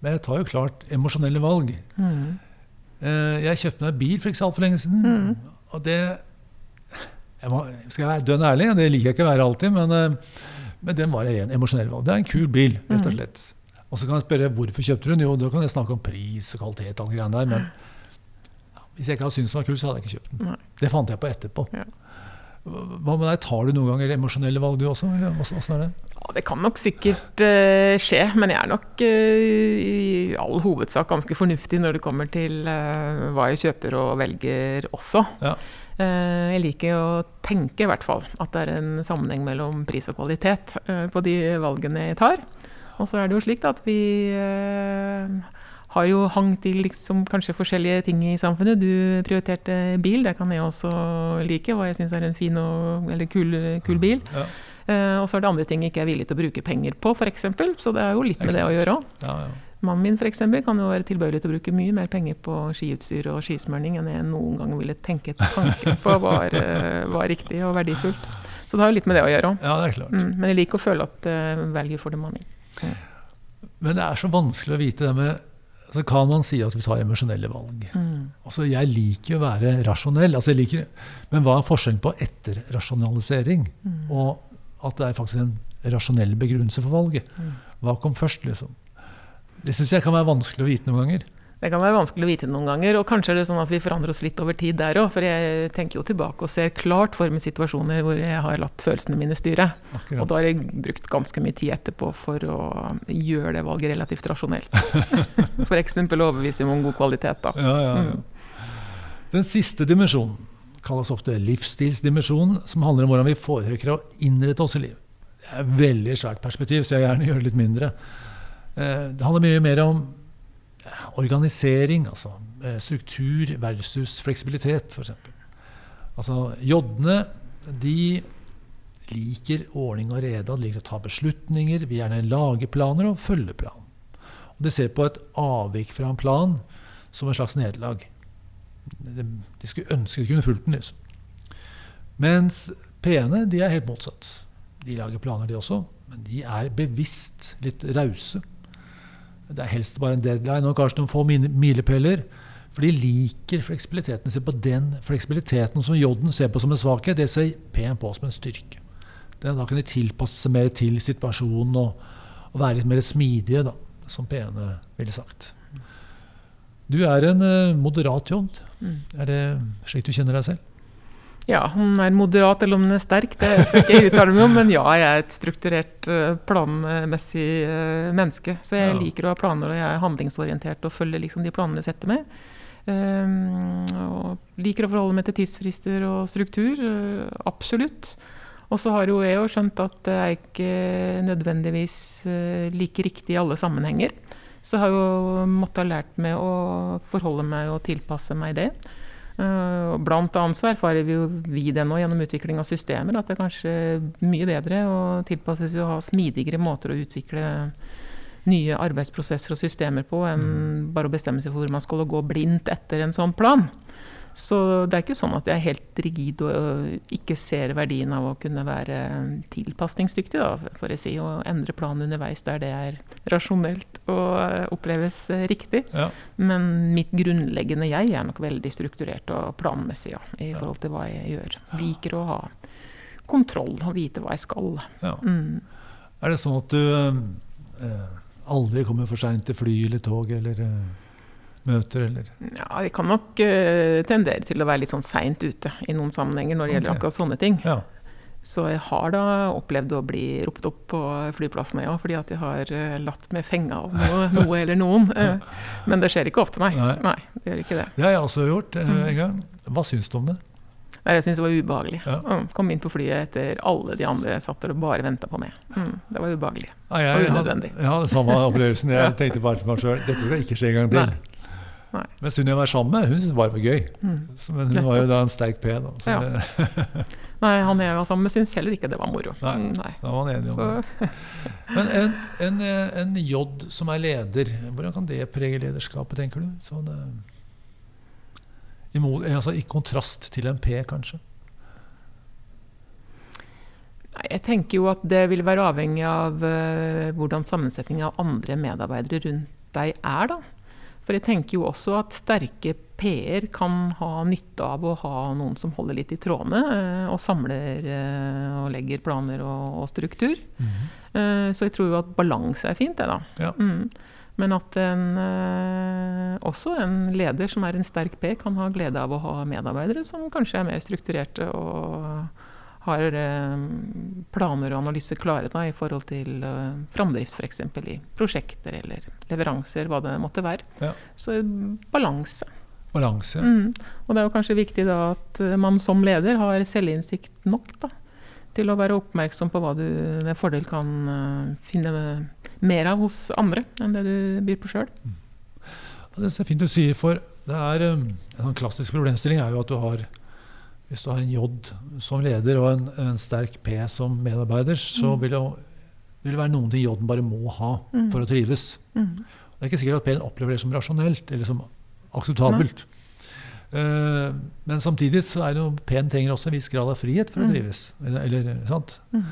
Men jeg tar jo klart emosjonelle valg. Mm. Eh, Jeg kjøpte meg bil for ikke så altfor lenge siden. Mm. Og det jeg må, Skal jeg være dønn ærlig, det liker jeg ikke å være alltid, men, eh, men den var en ren emosjonell valg. Det er en kul bil, rett og Mm. slett. Og så kan jeg spørre hvorfor kjøpte du den? Jo, da kan jeg snakke om pris og kvalitet og greiene der, men ja, hvis jeg ikke hadde syntes den var kul, så hadde jeg ikke kjøpt den. Nei. Det fant jeg på etterpå. Ja. Hva med deg? Tar du noen ganger emosjonelle valg, du også? Eller åssen er det? Ja, det kan nok sikkert uh, skje, men jeg er nok uh, i all hovedsak ganske fornuftig når det kommer til uh, hva jeg kjøper og velger også. Ja. Eh, jeg liker å tenke i hvert fall at det er en sammenheng mellom pris og kvalitet eh, på de valgene jeg tar. Og så er det jo slik at vi eh, har jo hang til liksom kanskje forskjellige ting i samfunnet. Du prioriterte bil, det kan jeg også like, hva jeg syns er en fin og, eller kul, kul bil. Ja, Eh, og så er det andre ting jeg ikke er villig til å bruke penger på, f.eks. Så det er jo litt med det å gjøre òg. ja, ja. Mannen min eksempel, kan jo være tilbøyelig til å bruke mye mer penger på skiutstyr og skismøring enn jeg noen gang ville tenke tanken på var, eh, var riktig og verdifullt. Så det har jo litt med det å gjøre òg. ja, det er klart. Mm, men jeg liker å føle at uh, value for the money. Men det er så vanskelig å vite det med så Kan man si at vi tar emosjonelle valg? Mm. Altså, Jeg liker å være rasjonell, altså jeg liker, men hva er forskjellen på etterrasjonalisering Mm. og at det er faktisk en rasjonell begrunnelse for valget? Mm. Hva kom først, liksom? Det syns jeg kan være vanskelig å vite noen ganger. Det kan være vanskelig å vite noen ganger, og kanskje er det sånn at vi forandrer oss litt over tid der òg. For jeg tenker jo tilbake og ser klart for meg situasjoner hvor jeg har latt følelsene mine styre. Og da har jeg brukt ganske mye tid etterpå for å gjøre det valget relativt rasjonelt. F.eks. overbevise om god kvalitet, da. Ja, ja, ja. Mm. Den siste dimensjonen kalles ofte livsstilsdimensjonen, som handler om hvordan vi foretrekker å innrette oss i livet. Det er et veldig svært perspektiv, så jeg gjerne gjør det litt mindre. Eh, Det handler mye mer om eh, organisering, altså eh, struktur versus fleksibilitet, f.eks. Altså, J-ene de liker ordning og rede, de liker å ta beslutninger, vil gjerne lage planer og følge planen. Og De ser på et avvik fra en plan som et slags nederlag. De, de skulle ønske de kunne fulgt den, liksom. Mens P-ene de er helt motsatt. De lager planer, de også, men de er bevisst litt rause. Det er helst bare en deadline og kanskje noen få milepæler. For de liker fleksibiliteten. Se på den fleksibiliteten som J-en ser på som en svakhet, det ser P-en på som en styrke. Da kan de tilpasse seg mer til situasjonen og, og være litt mer smidige, da, som P-ene ville sagt. Du er en eh, moderat J. Mm. Er det slik du kjenner deg selv? Ja, om den er moderat eller om den er sterk, det skal ikke jeg uttale meg om. Men ja, jeg er et strukturert, planmessig menneske. Så jeg Ja. liker å ha planer, og jeg er handlingsorientert og følger liksom de planene jeg setter meg. Og liker å forholde meg til tidsfrister og struktur. absolutt. Og så har jo jeg jo skjønt at det er ikke nødvendigvis like riktig i alle sammenhenger. Så har jeg jo måttet ha lært meg å forholde meg og tilpasse meg det. Eh, Blant annet så erfarer vi jo vi det nå gjennom utvikling av systemer, at det er kanskje mye bedre å tilpasse seg å ha smidigere måter å utvikle nye arbeidsprosesser og systemer på enn bare å bestemme seg for hvor man skal gå blindt etter en sånn plan. Så det er ikke sånn at jeg er helt rigid og øh, ikke ser verdien av å kunne være tilpasningsdyktig, da, for å si, og endre planen underveis der det er rasjonelt og øh, oppleves øh, riktig. Ja. Men mitt grunnleggende jeg er nok veldig strukturert og planmessig ja, i forhold til hva jeg gjør. Liker å ha kontroll og vite hva jeg skal. Ja. Mm. Er det sånn at du eh, aldri kommer for seint til fly eller tog eller eh, møter eller Ja, vi kan nok uh, tendere til å være litt sånn seint ute i noen sammenhenger når det gjelder okay. akkurat sånne ting. Ja. Så jeg har da opplevd å bli ropt opp på flyplassene, ja, fordi at jeg har eh, latt meg fenge av noe, noe eller noen. Eh, Men det skjer ikke ofte, nei. Nei. Nei, det gjør ikke det. Det har jeg også gjort Mm. en gang. Hva syns du om det? Nei, Jeg syns det var ubehagelig. Ja. Mm, Kom inn på flyet etter alle de andre satt der og bare venta på meg. Mm, det var ubehagelig. Nei, jeg, Og unødvendig. jeg hadde samme opplevelsen. Jeg tenkte bare til meg sjøl dette skal ikke skje en gang til. Nei. Nei. Hun jeg var sammen med, hun syntes det bare var gøy. Mm. Men hun var jo da en sterk P. Da, Ja. det, Nei, han jeg var sammen med, syntes heller ikke det var moro. Nei. Mm, nei. da var han enig om Så, det. Men en, en, en J som er leder, hvordan kan det prege lederskapet, tenker du? Sånn, i, altså, I kontrast til en P, kanskje? jeg tenker jo at det vil være avhengig av eh, hvordan sammensetningen av andre medarbeidere rundt deg er, da. For jeg tenker jo også at sterke P-er kan ha nytte av å ha noen som holder litt i trådene, eh, og samler eh, og legger planer og, og struktur. Eh, Så jeg tror jo at balanse er fint, det, da. Ja. Mm. Men at en, også en leder som er en sterk P, kan ha glede av å ha medarbeidere som kanskje er mer strukturerte og har eh, planer og analyser klare da, i forhold til uh, framdrift f.eks. i prosjekter eller leveranser, hva det måtte være. Ja. Så balanse. Balanse. Mm. Og det er jo kanskje viktig da at eh, man som leder har selvinnsikt nok da, til å være oppmerksom på hva du med fordel kan uh, finne mer av hos andre enn det du byr på sjøl. Og Det er fint du sier, for det er en sånn klassisk problemstilling er jo at du har hvis du har en J som leder og en, en sterk P som medarbeider, så Mm. vil, det, vil det være noen ting J-en bare må ha Mm. for å trives. Mm. Det er ikke sikkert at P-en opplever det som rasjonelt eller som akseptabelt. Uh, men samtidig så er det jo P-en trenger også en viss grad av frihet for å trives. Eller, sant? Mm.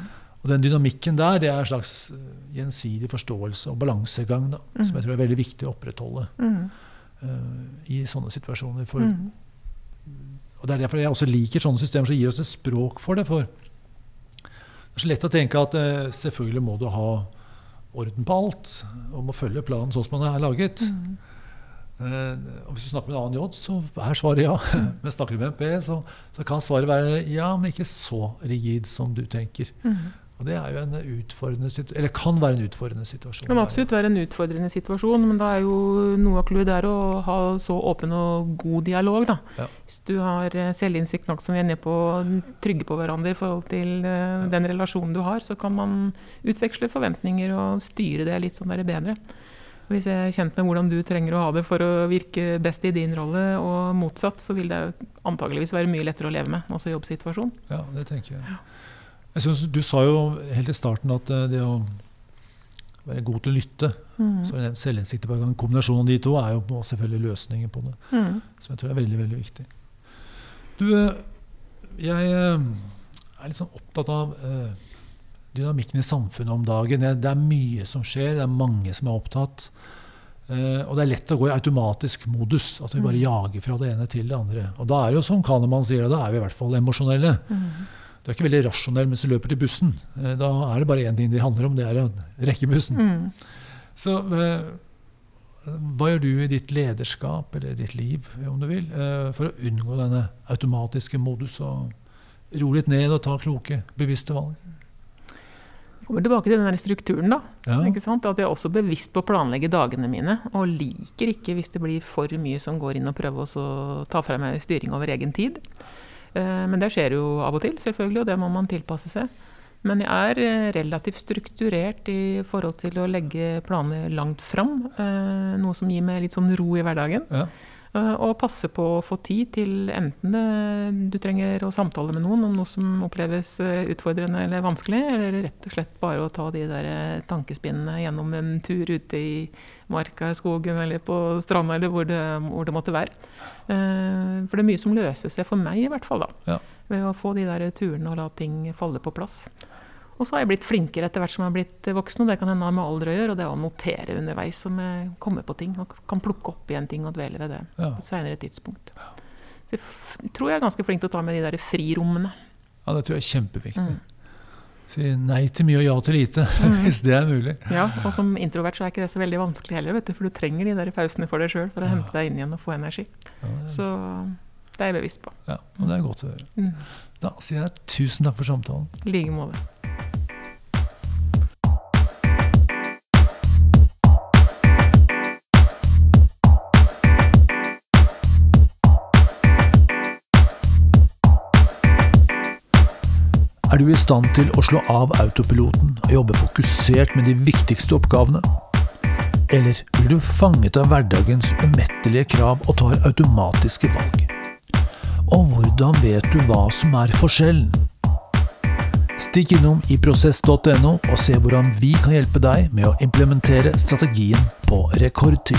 Og den dynamikken der det er en slags eh, gjensidig forståelse og balansegang da, Mm. som jeg tror er veldig viktig å opprettholde Mm. uh, i sånne situasjoner. For, Mm. Og Det er derfor jeg også liker sånne systemer som gir oss et språk for det. For det er så lett å tenke at eh, selvfølgelig må du ha orden på alt, og må følge planen sånn som den er laget. Mm. Eh, og Hvis du snakker med en annen J, så er svaret ja. Mm. Men snakker du med en P, så, så kan svaret være ja, men ikke så rigid som du tenker. Mm. Og det er jo en utfordrende situasjon, eller kan være en utfordrende situasjon. Det kan absolutt være en utfordrende situasjon, men da er jo noe av clouet der å ha så åpen og god dialog. Da. Ja. Hvis du har eh, selvinnsikt nok som vi er nede på, trygge på hverandre i forhold til ja. den relasjonen du har, så kan man utveksle forventninger og styre det litt sånn der bedre. Hvis jeg er kjent med hvordan du trenger å ha det for å virke best i din rolle, og motsatt, så vil det antageligvis være mye lettere å leve med, også i jobbsituasjonen. Ja, det tenker jeg. Jeg synes, du sa jo helt i starten at eh, det å være god til å lytte, Mm. så er selvinnsikt en kombinasjon av de to er jo selvfølgelig løsningen på det. Mm. Som jeg tror er veldig, veldig viktig. Du, eh, jeg eh, er litt sånn opptatt av dynamikken i samfunnet om dagen. Det det er mye som skjer, det er mange som er opptatt. Uh, og det er lett å gå i automatisk modus. At vi bare Mm. jager fra det ene til det andre. Og da er det jo som Kahneman sier, da er vi i hvert fall emosjonelle. Mm. Du er ikke veldig rasjonell mens du løper til bussen. Eh, da er det bare én ting det handler om, det er å rekke bussen. Mm. Så eh, hva gjør du i ditt lederskap, eller ditt liv, om du vil, eh, for å unngå denne automatiske modus og roe litt ned og ta kloke, bevisste valg? Jeg kommer tilbake til den der strukturen, da. Ja. At jeg er også bevisst på å planlegge dagene mine, og liker ikke hvis det blir for mye som går inn og prøver å ta fra meg styring over egen tid. Eh, Men det skjer jo av og til, selvfølgelig, og det må man tilpasse seg. Men jeg er eh, relativt strukturert i forhold til å legge planer langt fram. eh, Noe som gir meg litt sånn ro i hverdagen. Ja. Og passe på å få tid til enten du trenger å samtale med noen om noe som oppleves utfordrende eller vanskelig, eller rett og slett bare å ta de der tankespinnene gjennom en tur ute i marka, i skogen eller på stranda eller hvor det, hvor det måtte være. Eh, For det er mye som løser seg, for meg i hvert fall, da. Ja. Ved å få de der turene og la ting falle på plass. Og så har jeg blitt flinkere etter hvert som jeg har blitt voksen, og det kan hende med alder å gjøre, og det å notere underveis som jeg kommer på ting, og kan plukke opp igjen ting og dvele ved det Ja. på et senere tidspunkt. Så jeg tror jeg er ganske flink til å ta med de der frirommene. ja, det tror jeg er kjempeviktig. Mm. Si nei til mye og ja til lite, hvis det er mulig. Ja, og som introvert så er ikke det så veldig vanskelig heller, vet du, for du trenger de der pausene for deg sjøl for å Ja. hente deg inn igjen og få energi. Ja, det, Så det er jeg bevisst på. ja, og det er godt å høre. Mm. Da sier jeg tusen takk for samtalen. I like måte. Er du i stand til å slå av autopiloten og jobbe fokusert med de viktigste oppgavene? Eller blir du fanget av hverdagens umettelige krav og tar automatiske valg? Og hvordan vet du hva som er forskjellen? Stikk innom iprosess.no og se hvordan vi kan hjelpe deg med å implementere strategien på rekordtid.